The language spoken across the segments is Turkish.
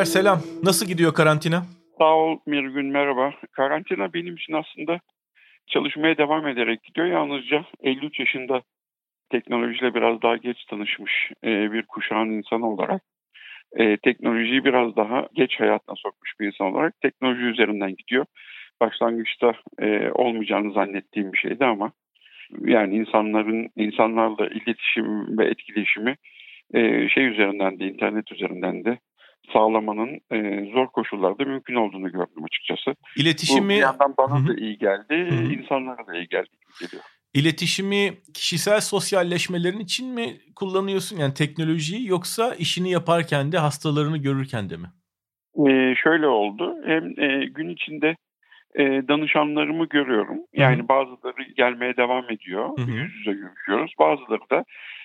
Alper selam. Nasıl gidiyor karantina? Sağ ol Mirgün merhaba. Karantina benim için aslında çalışmaya devam ederek gidiyor. Yalnızca 53 yaşında teknolojiyle biraz daha geç tanışmış e, bir kuşağın insanı olarak e, teknolojiyi biraz daha geç hayatına sokmuş bir insan olarak teknoloji üzerinden gidiyor. Başlangıçta e, olmayacağını zannettiğim bir şeydi ama yani insanların insanlarla iletişim ve etkileşimi e, şey üzerinden de internet üzerinden de sağlamanın e, zor koşullarda mümkün olduğunu gördüm açıkçası. İletişimi... Bu bir yandan bana Hı-hı. da iyi geldi, Hı-hı. insanlara da iyi geldi geliyor. İletişimi kişisel sosyalleşmelerin için mi kullanıyorsun yani teknolojiyi yoksa işini yaparken de hastalarını görürken de mi? Ee, şöyle oldu. Hem e, gün içinde e, danışanlarımı görüyorum. Yani Hı-hı. bazıları gelmeye devam ediyor. Hı-hı. Yüz yüze görüşüyoruz. Bazıları da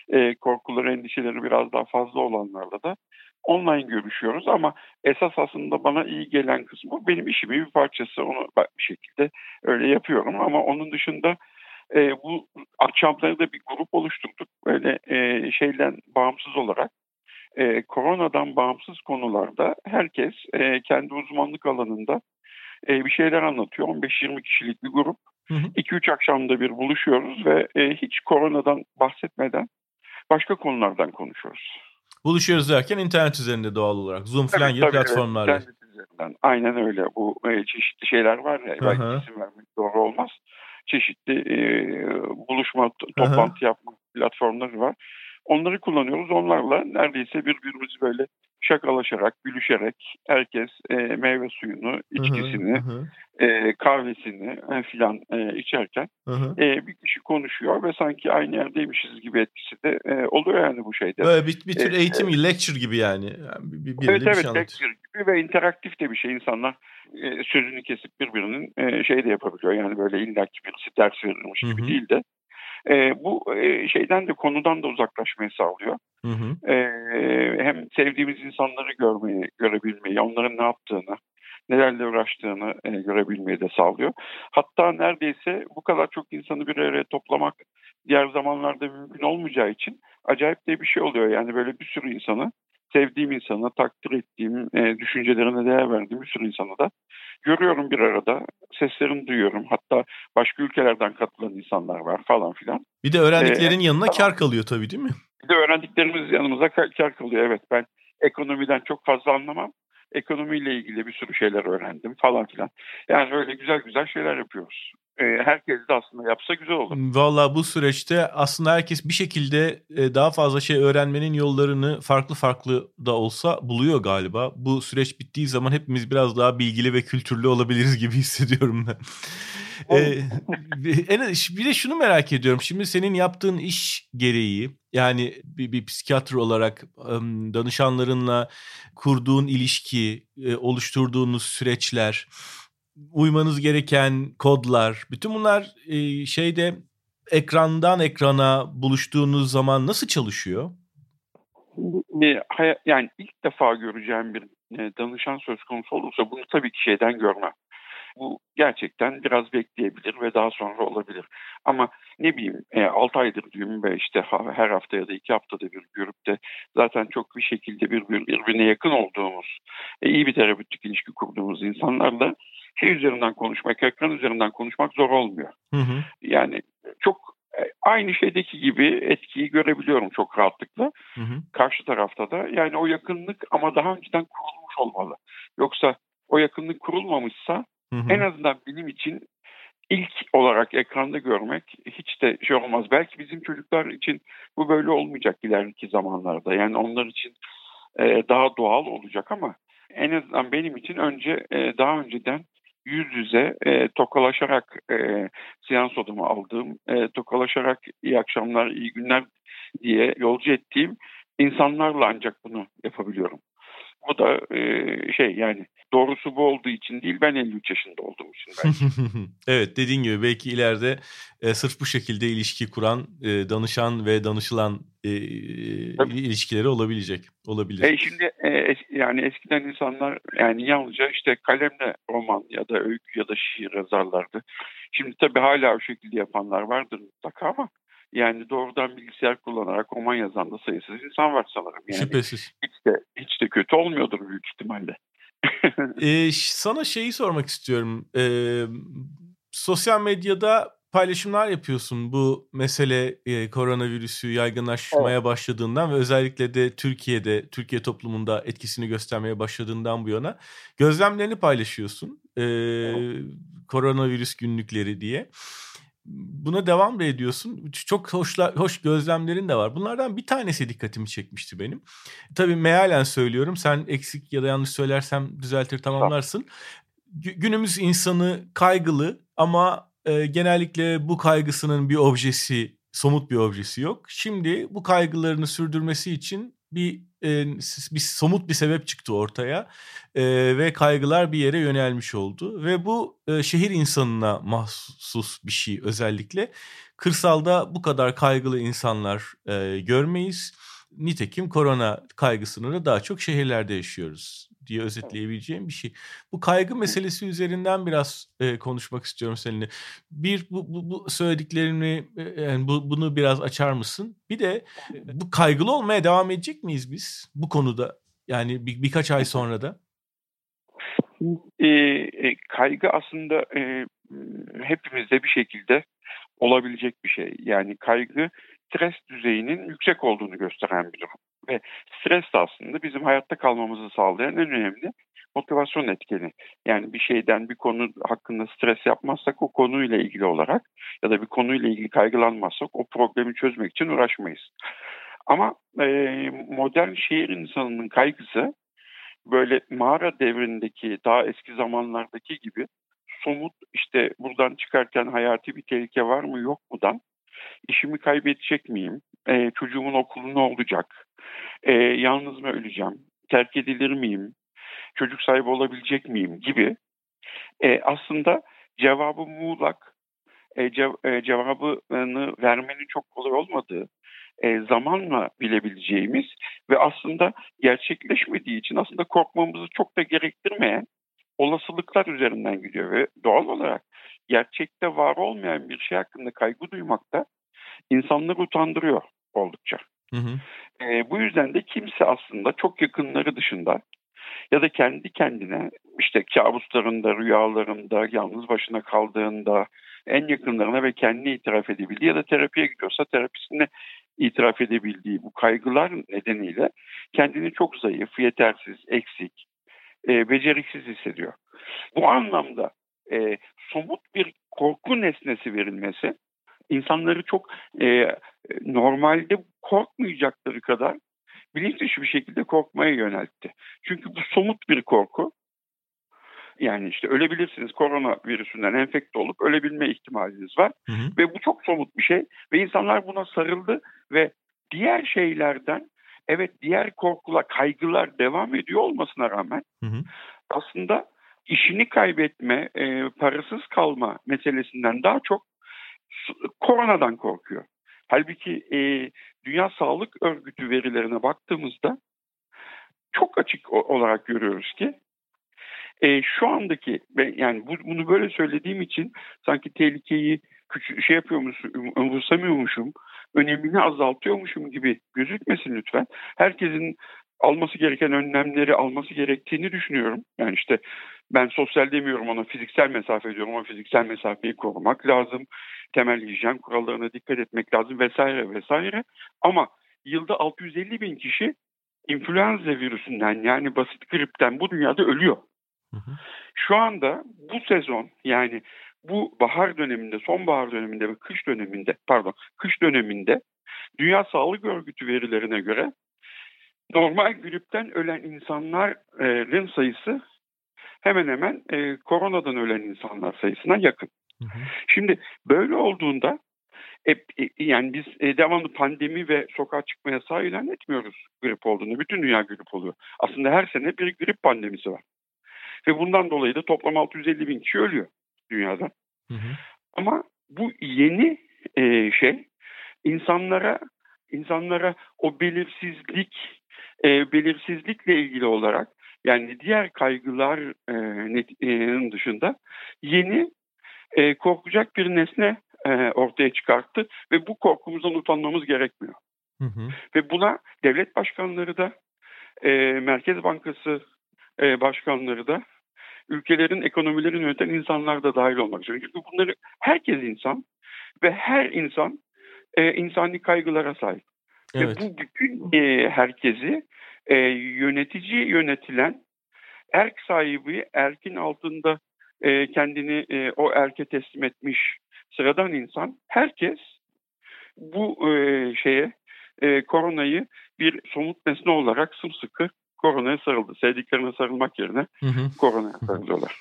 e, korkuları, endişeleri biraz daha fazla olanlarla da online görüşüyoruz ama esas aslında bana iyi gelen kısmı benim işimin bir parçası. Onu bir şekilde öyle yapıyorum ama onun dışında e, bu akşamları da bir grup oluşturduk. Böyle e, şeyden bağımsız olarak e, koronadan bağımsız konularda herkes e, kendi uzmanlık alanında e, bir şeyler anlatıyor. 15-20 kişilik bir grup. 2-3 akşamda bir buluşuyoruz ve e, hiç koronadan bahsetmeden başka konulardan konuşuyoruz. Buluşuyoruz derken internet üzerinde doğal olarak. Zoom falan gibi platformlarla. Evet, üzerinden. Aynen öyle. Bu e, çeşitli şeyler var ya. Belki isim vermek doğru olmaz. Çeşitli e, buluşma, toplantı Aha. yapma platformları var. Onları kullanıyoruz. Onlarla neredeyse birbirimizi böyle şakalaşarak, gülüşerek herkes e, meyve suyunu, içkisini, hı hı. E, kahvesini e, filan e, içerken hı hı. E, bir kişi konuşuyor ve sanki aynı yerdeymişiz gibi etkisi de e, oluyor yani bu şeyde. Böyle bir, bir tür e, eğitim, e, lecture gibi yani. bir, bir evet bir evet şey lecture gibi ve interaktif de bir şey. insanlar e, sözünü kesip birbirinin e, şey de yapabiliyor. Yani böyle illaki birisi ders verilmiş gibi hı değil de e, bu e, şeyden de konudan da uzaklaşmayı sağlıyor. Hı hı. E, hem sevdiğimiz insanları görmeyi, görebilmeyi, onların ne yaptığını, nelerle uğraştığını e, görebilmeyi de sağlıyor. Hatta neredeyse bu kadar çok insanı bir araya toplamak diğer zamanlarda mümkün olmayacağı için acayip de bir şey oluyor. Yani böyle bir sürü insanı sevdiğim insana, takdir ettiğim, e, düşüncelerine değer verdiğim bir sürü insanı da görüyorum bir arada. Seslerini duyuyorum. Hatta başka ülkelerden katılan insanlar var falan filan. Bir de öğrendiklerin ee, yanına tamam. kar kalıyor tabii değil mi? Bir de öğrendiklerimiz yanımıza kar kalıyor. Evet ben ekonomiden çok fazla anlamam. Ekonomiyle ilgili bir sürü şeyler öğrendim falan filan. Yani öyle güzel güzel şeyler yapıyoruz herkes de aslında yapsa güzel olur. Valla bu süreçte aslında herkes bir şekilde e, daha fazla şey öğrenmenin yollarını farklı farklı da olsa buluyor galiba. Bu süreç bittiği zaman hepimiz biraz daha bilgili ve kültürlü olabiliriz gibi hissediyorum ben. ee, bir de şunu merak ediyorum. Şimdi senin yaptığın iş gereği yani bir, bir psikiyatr olarak danışanlarınla kurduğun ilişki, e, oluşturduğunuz süreçler uymanız gereken kodlar, bütün bunlar e, şeyde ekrandan ekrana buluştuğunuz zaman nasıl çalışıyor? Yani ilk defa göreceğim bir e, danışan söz konusu olursa bunu tabii ki şeyden görmem. Bu gerçekten biraz bekleyebilir ve daha sonra olabilir. Ama ne bileyim e, 6 aydır diyeyim ve işte her hafta ya da 2 haftada bir görüp de zaten çok bir şekilde bir, birbirine yakın olduğumuz, e, iyi bir terapötik ilişki kurduğumuz insanlarla şey üzerinden konuşmak, ekran üzerinden konuşmak zor olmuyor. Hı hı. Yani çok e, aynı şeydeki gibi etkiyi görebiliyorum çok rahatlıkla. Hı hı. Karşı tarafta da yani o yakınlık ama daha önceden kurulmuş olmalı. Yoksa o yakınlık kurulmamışsa hı hı. en azından benim için ilk olarak ekranda görmek hiç de şey olmaz. Belki bizim çocuklar için bu böyle olmayacak ileriki zamanlarda. Yani onlar için e, daha doğal olacak ama en azından benim için önce e, daha önceden yüz yüze e, tokalaşarak e, seans odamı aldığım, e, tokalaşarak iyi akşamlar, iyi günler diye yolcu ettiğim insanlarla ancak bunu yapabiliyorum. Bu da e, şey yani doğrusu bu olduğu için değil ben 53 yaşında olduğum için evet dediğin gibi belki ileride e, sırf bu şekilde ilişki kuran e, danışan ve danışılan e, ilişkileri olabilecek olabilir. E şimdi e, es, yani eskiden insanlar yani yalnızca işte kalemle roman ya da öykü ya da şiir yazarlardı. Şimdi tabii hala o şekilde yapanlar vardır mutlaka ama Yani doğrudan bilgisayar kullanarak roman yazan da sayısız insan var sanırım. Yani Şüphesiz. Hiç de, hiç de kötü olmuyordur büyük ihtimalle. ee, sana şeyi sormak istiyorum. Ee, sosyal medyada paylaşımlar yapıyorsun bu mesele e, koronavirüsü yaygınlaşmaya evet. başladığından ve özellikle de Türkiye'de, Türkiye toplumunda etkisini göstermeye başladığından bu yana gözlemlerini paylaşıyorsun. E, evet. Koronavirüs günlükleri diye. Buna devam da ediyorsun. Çok hoşla, hoş gözlemlerin de var. Bunlardan bir tanesi dikkatimi çekmişti benim. Tabii mealen söylüyorum. Sen eksik ya da yanlış söylersem düzeltir tamamlarsın. Günümüz insanı kaygılı ama e, genellikle bu kaygısının bir objesi, somut bir objesi yok. Şimdi bu kaygılarını sürdürmesi için bir e, bir somut bir sebep çıktı ortaya e, ve kaygılar bir yere yönelmiş oldu ve bu e, şehir insanına mahsus bir şey özellikle. Kırsalda bu kadar kaygılı insanlar görmeyiz. Nitekim korona kaygısını da daha çok şehirlerde yaşıyoruz diye özetleyebileceğim bir şey. Bu kaygı meselesi üzerinden biraz e, konuşmak istiyorum seninle. Bir bu, bu, bu söylediklerini e, yani bu, bunu biraz açar mısın? Bir de bu kaygılı olmaya devam edecek miyiz biz bu konuda? Yani bir, birkaç ay sonra da. E, e, kaygı aslında e, hepimizde bir şekilde olabilecek bir şey. Yani kaygı stres düzeyinin yüksek olduğunu gösteren bir durum. Ve stres de aslında bizim hayatta kalmamızı sağlayan en önemli motivasyon etkeni. Yani bir şeyden bir konu hakkında stres yapmazsak o konuyla ilgili olarak ya da bir konuyla ilgili kaygılanmazsak o problemi çözmek için uğraşmayız. Ama e, modern şehir insanının kaygısı böyle mağara devrindeki daha eski zamanlardaki gibi somut işte buradan çıkarken hayati bir tehlike var mı yok mudan işimi kaybedecek miyim? E, çocuğumun okulu ne olacak? E, yalnız mı öleceğim? Terk edilir miyim? Çocuk sahibi olabilecek miyim? Gibi e, aslında cevabı muğlak, e, cev e, cevabını vermenin çok kolay olmadığı, e, zamanla bilebileceğimiz ve aslında gerçekleşmediği için aslında korkmamızı çok da gerektirmeyen olasılıklar üzerinden gidiyor ve doğal olarak gerçekte var olmayan bir şey hakkında kaygı duymak da insanları utandırıyor oldukça. Hı hı. E, bu yüzden de kimse aslında çok yakınları dışında ya da kendi kendine işte kabuslarında, rüyalarında, yalnız başına kaldığında en yakınlarına ve kendine itiraf edebildiği ya da terapiye gidiyorsa terapisine itiraf edebildiği bu kaygılar nedeniyle kendini çok zayıf, yetersiz, eksik, e, beceriksiz hissediyor. Bu anlamda e, somut bir korku nesnesi verilmesi insanları çok e, normalde korkmayacakları kadar bilinç dışı bir şekilde korkmaya yöneltti. Çünkü bu somut bir korku. Yani işte ölebilirsiniz korona virüsünden enfekte olup ölebilme ihtimaliniz var. Hı hı. Ve bu çok somut bir şey. Ve insanlar buna sarıldı ve diğer şeylerden evet diğer korkular, kaygılar devam ediyor olmasına rağmen hı hı. aslında işini kaybetme, e, parasız kalma meselesinden daha çok koronadan korkuyor. Halbuki e, Dünya Sağlık Örgütü verilerine baktığımızda çok açık olarak görüyoruz ki e, şu andaki yani bu, bunu böyle söylediğim için sanki tehlikeyi küçük şey yapıyormuşum, umursamıyormuşum, önemini azaltıyormuşum gibi gözükmesin lütfen. Herkesin alması gereken önlemleri alması gerektiğini düşünüyorum. Yani işte ben sosyal demiyorum ona fiziksel mesafe diyorum ama fiziksel mesafeyi korumak lazım. Temel hijyen kurallarına dikkat etmek lazım vesaire vesaire. Ama yılda 650 bin kişi influenza virüsünden yani basit gripten bu dünyada ölüyor. Şu anda bu sezon yani bu bahar döneminde, sonbahar döneminde ve kış döneminde, pardon, kış döneminde Dünya Sağlık Örgütü verilerine göre normal gripten ölen insanların sayısı hemen hemen e, koronadan ölen insanlar sayısına yakın. Hı hı. Şimdi böyle olduğunda e, e, yani biz e, devamlı pandemi ve sokağa çıkma yasağı ilan etmiyoruz grip olduğunu. Bütün dünya grip oluyor. Aslında her sene bir grip pandemisi var. Ve bundan dolayı da toplam 650 bin kişi ölüyor dünyada. Hı hı. Ama bu yeni e, şey insanlara insanlara o belirsizlik e, belirsizlikle ilgili olarak yani diğer kaygıların e, dışında yeni e, korkacak bir nesne e, ortaya çıkarttı ve bu korkumuzdan utanmamız gerekmiyor. Hı hı. Ve buna devlet başkanları da, e, Merkez Bankası e, başkanları da, ülkelerin ekonomilerini yöneten insanlar da dahil olmak üzere. Çünkü bunları herkes insan ve her insan e, insani kaygılara sahip. Evet. Ve bu bütün e, herkesi e, yönetici yönetilen erk sahibi erkin altında e, kendini e, o erke teslim etmiş sıradan insan herkes bu e, şeye e, koronayı bir somut nesne olarak sımsıkı koronaya sarıldı. Sevdiklerine sarılmak yerine hı hı. koronaya sarılıyorlar.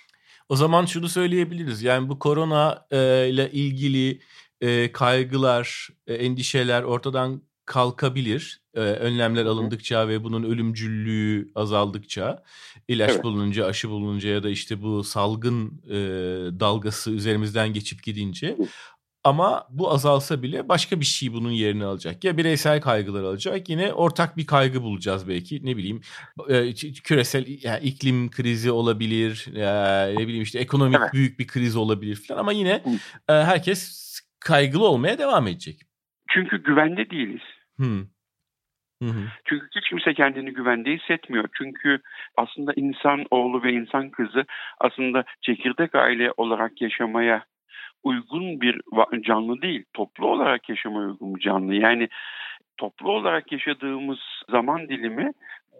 O zaman şunu söyleyebiliriz. Yani bu korona e, ile ilgili e, kaygılar, e, endişeler ortadan kalkabilir. E, önlemler alındıkça ve bunun ölümcüllüğü azaldıkça, ilaç evet. bulununca, aşı bulununca ya da işte bu salgın e, dalgası üzerimizden geçip gidince ama bu azalsa bile başka bir şey bunun yerini alacak. Ya bireysel kaygılar alacak yine ortak bir kaygı bulacağız belki. Ne bileyim küresel yani iklim krizi olabilir. ne bileyim işte ekonomik evet. büyük bir kriz olabilir falan ama yine herkes kaygılı olmaya devam edecek. Çünkü güvende değiliz. Çünkü hiç kimse kendini güvende hissetmiyor. Çünkü aslında insan oğlu ve insan kızı aslında çekirdek aile olarak yaşamaya uygun bir canlı değil. Toplu olarak yaşamaya uygun bir canlı. Yani toplu olarak yaşadığımız zaman dilimi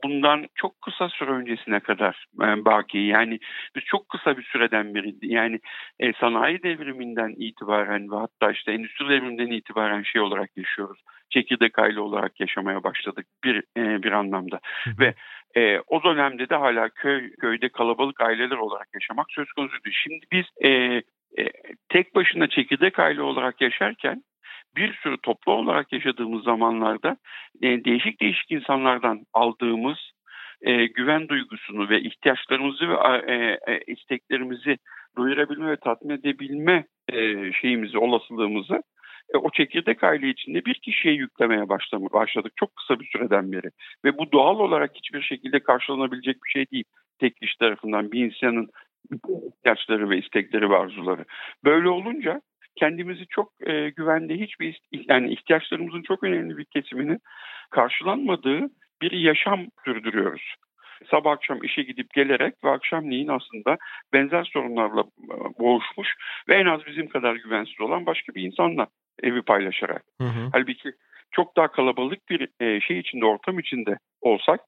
bundan çok kısa süre öncesine kadar e, baki. Yani biz çok kısa bir süreden beri yani e, sanayi devriminden itibaren ve hatta işte endüstri devriminden itibaren şey olarak yaşıyoruz. Çekirdek aile olarak yaşamaya başladık bir e, bir anlamda. Ve e, o dönemde de hala köy köyde kalabalık aileler olarak yaşamak söz konusuydu. Şimdi biz e, e, tek başına çekirdek aile olarak yaşarken bir sürü toplu olarak yaşadığımız zamanlarda e, değişik değişik insanlardan aldığımız e, güven duygusunu ve ihtiyaçlarımızı ve e, e, isteklerimizi duyurabilme ve tatmin edebilme e, şeyimizi, olasılığımızı e, o çekirdek aile içinde bir kişiye yüklemeye başladık çok kısa bir süreden beri. Ve bu doğal olarak hiçbir şekilde karşılanabilecek bir şey değil. Tek kişi tarafından bir insanın ihtiyaçları ve istekleri ve arzuları. Böyle olunca kendimizi çok e, güvende hiçbir yani ihtiyaçlarımızın çok önemli bir kesimini karşılanmadığı bir yaşam sürdürüyoruz. Sabah akşam işe gidip gelerek ve akşamleyin aslında benzer sorunlarla e, boğuşmuş ve en az bizim kadar güvensiz olan başka bir insanla evi paylaşarak. Hı hı. Halbuki çok daha kalabalık bir e, şey içinde, ortam içinde olsak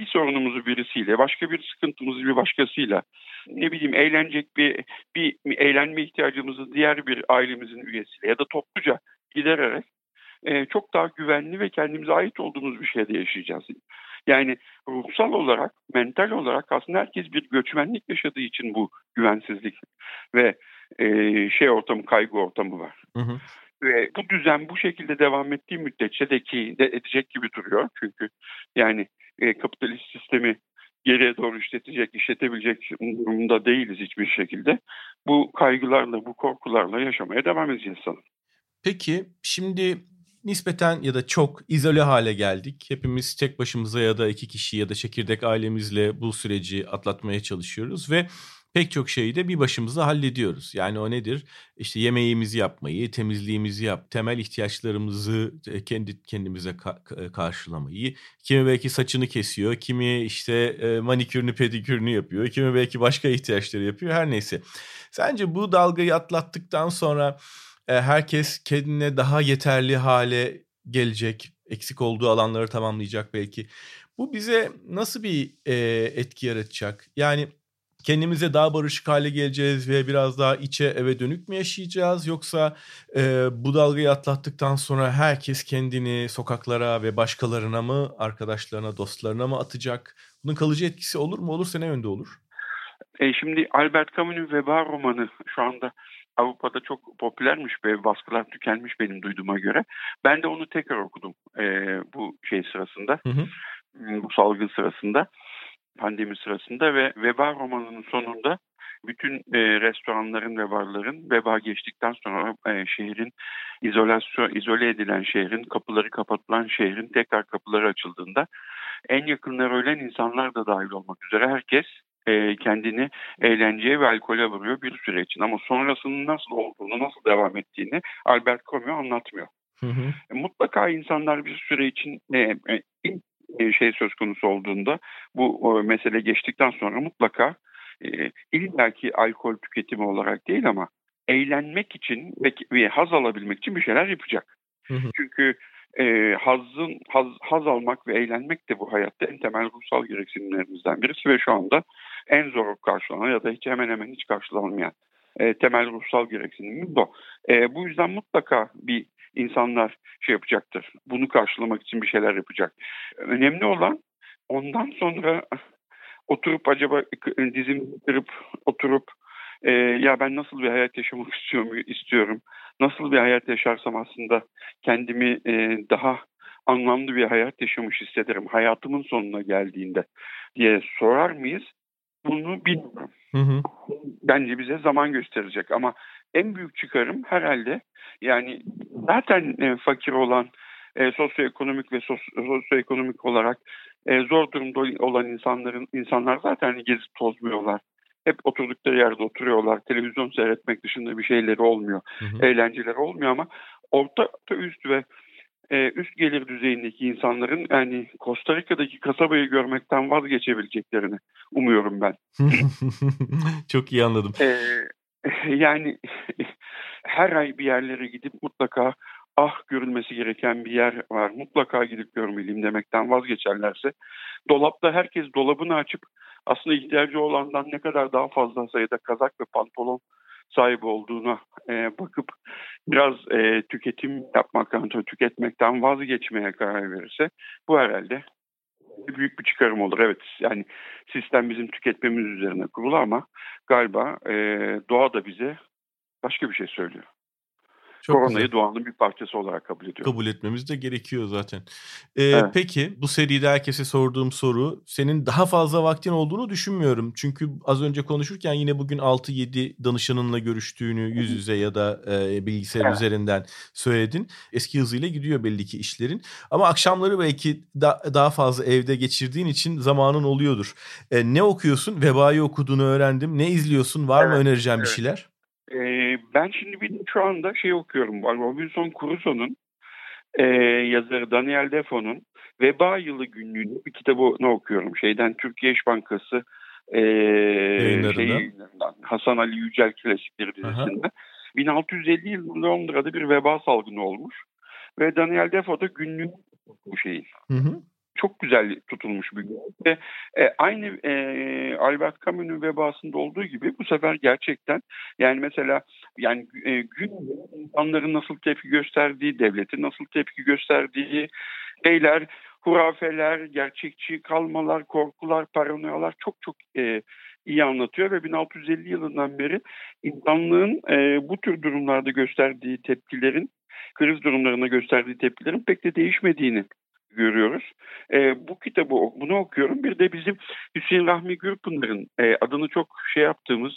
bir sorunumuzu birisiyle, başka bir sıkıntımızı bir başkasıyla, ne bileyim eğlenecek bir bir eğlenme ihtiyacımızı diğer bir ailemizin üyesiyle ya da topluca gidererek e, çok daha güvenli ve kendimize ait olduğumuz bir şeyde yaşayacağız. Yani ruhsal olarak, mental olarak aslında herkes bir göçmenlik yaşadığı için bu güvensizlik ve e, şey ortamı, kaygı ortamı var. Hı hı. Ve bu düzen bu şekilde devam ettiği müddetçe de ki de edecek gibi duruyor. Çünkü yani e, kapitalist sistemi geriye doğru işletecek, işletebilecek durumda değiliz hiçbir şekilde. Bu kaygılarla, bu korkularla yaşamaya devam edeceğiz sanırım. Peki şimdi nispeten ya da çok izole hale geldik. Hepimiz tek başımıza ya da iki kişi ya da çekirdek ailemizle bu süreci atlatmaya çalışıyoruz ve pek çok şeyi de bir başımıza hallediyoruz. Yani o nedir? İşte yemeğimizi yapmayı, temizliğimizi yap, temel ihtiyaçlarımızı e, kendi kendimize e, karşılamayı. Kimi belki saçını kesiyor, kimi işte e, manikürünü, pedikürünü yapıyor, kimi belki başka ihtiyaçları yapıyor. Her neyse. Sence bu dalgayı atlattıktan sonra herkes kendine daha yeterli hale gelecek, eksik olduğu alanları tamamlayacak belki. Bu bize nasıl bir etki yaratacak? Yani kendimize daha barışık hale geleceğiz ve biraz daha içe eve dönük mü yaşayacağız yoksa e, bu dalgayı atlattıktan sonra herkes kendini sokaklara ve başkalarına mı arkadaşlarına dostlarına mı atacak? Bunun kalıcı etkisi olur mu? Olursa ne yönde olur? E, şimdi Albert Camus'un Veba romanı şu anda Avrupa'da çok popülermiş ve baskılar tükenmiş benim duyduğuma göre. Ben de onu tekrar okudum e, bu şey sırasında. Hı hı. Bu salgın sırasında pandemi sırasında ve veba romanının sonunda bütün e, restoranların ve barların veba geçtikten sonra e, şehrin izolasyon izole edilen şehrin kapıları kapatılan şehrin tekrar kapıları açıldığında en yakınları ölen insanlar da dahil olmak üzere herkes e, kendini eğlenceye ve alkole vuruyor bir süre için. Ama sonrasının nasıl olduğunu, nasıl devam ettiğini Albert Camus anlatmıyor. Hı hı. E, mutlaka insanlar bir süre için e, e, şey söz konusu olduğunda bu mesele geçtikten sonra mutlaka e, illaki alkol tüketimi olarak değil ama eğlenmek için ve, ve haz alabilmek için bir şeyler yapacak. Hı hı. Çünkü e, hazın haz, haz almak ve eğlenmek de bu hayatta en temel ruhsal gereksinimlerimizden birisi ve şu anda en zor karşılanan ya da hiç hemen hemen hiç karşılanmayan e, temel ruhsal gereksinimimiz bu. E, bu yüzden mutlaka bir insanlar şey yapacaktır. Bunu karşılamak için bir şeyler yapacak. Önemli olan ondan sonra oturup acaba dizim kırıp oturup e, ya ben nasıl bir hayat yaşamak istiyorum, istiyorum. Nasıl bir hayat yaşarsam aslında kendimi e, daha anlamlı bir hayat yaşamış hissederim hayatımın sonuna geldiğinde diye sorar mıyız? Bunu bilmiyorum. Hı hı. Bence bize zaman gösterecek ama en büyük çıkarım herhalde yani zaten e, fakir olan e, sosyoekonomik ve sos, sosyoekonomik olarak e, zor durumda olan insanların insanlar zaten gezip tozmuyorlar. Hep oturdukları yerde oturuyorlar. Televizyon seyretmek dışında bir şeyleri olmuyor. Hı hı. Eğlenceleri olmuyor ama orta üst ve e, üst gelir düzeyindeki insanların yani Costa Rica'daki kasabayı görmekten vazgeçebileceklerini umuyorum ben. Çok iyi anladım. Ee, yani her ay bir yerlere gidip mutlaka ah görülmesi gereken bir yer var mutlaka gidip görmeliyim demekten vazgeçerlerse dolapta herkes dolabını açıp aslında ihtiyacı olandan ne kadar daha fazla sayıda kazak ve pantolon sahibi olduğuna e, bakıp biraz e, tüketim yapmaktan, tüketmekten vazgeçmeye karar verirse bu herhalde büyük bir çıkarım olur. Evet yani sistem bizim tüketmemiz üzerine kurulu ama galiba e, doğa da bize başka bir şey söylüyor. Çok Koronayı güzel. doğanın bir parçası olarak kabul ediyorum. Kabul etmemiz de gerekiyor zaten. Ee, evet. Peki bu seride herkese sorduğum soru senin daha fazla vaktin olduğunu düşünmüyorum. Çünkü az önce konuşurken yine bugün 6-7 danışanınla görüştüğünü yüz yüze ya da e, bilgisayar evet. üzerinden söyledin. Eski hızıyla gidiyor belli ki işlerin. Ama akşamları belki da, daha fazla evde geçirdiğin için zamanın oluyordur. E, ne okuyorsun? Vebayı okuduğunu öğrendim. Ne izliyorsun? Var evet. mı önereceğin evet. bir şeyler? Ee, ben şimdi bir şu anda şey okuyorum. Robinson Crusoe'nun e, yazarı Daniel Defoe'nun Veba Yılı Günlüğü'nü bir kitabını okuyorum. Şeyden Türkiye İş Bankası e, şey, Hasan Ali Yücel Klasikleri dizisinde. Aha. 1650 yılında Londra'da bir veba salgını olmuş. Ve Daniel Defoe da günlük bu şeyin. Hı hı çok güzel tutulmuş bir. Ve e, aynı e, Albert Camus'un vebasında olduğu gibi bu sefer gerçekten yani mesela yani e, gün insanların nasıl tepki gösterdiği, devletin nasıl tepki gösterdiği şeyler, hurafeler, gerçekçi kalmalar, korkular, paranoyalar çok çok e, iyi anlatıyor ve 1650 yılından beri insanlığın e, bu tür durumlarda gösterdiği tepkilerin kriz durumlarına gösterdiği tepkilerin pek de değişmediğini görüyoruz. E, bu kitabı bunu okuyorum. Bir de bizim Hüseyin Rahmi Gürpınar'ın e, adını çok şey yaptığımız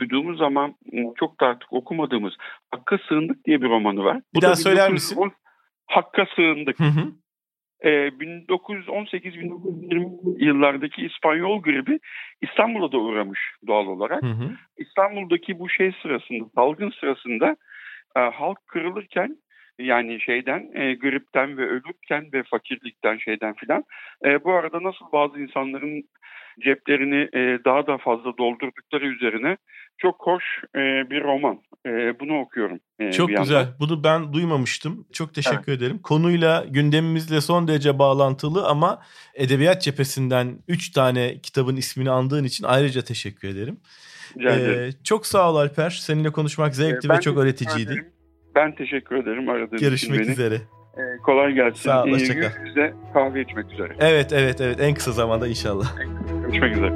duyduğumuz zaman çok da artık okumadığımız Hakka Sığındık diye bir romanı var. Bir bu daha söyler misin? Hakka Sığındık. Hı hı. 1918-1920 yıllardaki İspanyol gribi İstanbul'a da uğramış doğal olarak. Hı hı. İstanbul'daki bu şey sırasında, salgın sırasında e, halk kırılırken yani şeyden e, gripten ve ölürken ve fakirlikten şeyden filan. E, bu arada nasıl bazı insanların ceplerini e, daha da fazla doldurdukları üzerine çok hoş e, bir roman. E, bunu okuyorum. E, çok güzel. Yandan. Bunu ben duymamıştım. Çok teşekkür evet. ederim. Konuyla gündemimizle son derece bağlantılı ama edebiyat cephesinden 3 tane kitabın ismini andığın için ayrıca teşekkür ederim. Ee, çok sağ ol Alper. Seninle konuşmak zevkli ee, ve çok öğreticiydi. Ben teşekkür ederim aradığınız Görüşmek için beni. üzere. Ee, kolay gelsin. Sağ ol, hoşçakal. Kahve içmek üzere. Evet, evet, evet. En kısa zamanda inşallah. Görüşmek üzere.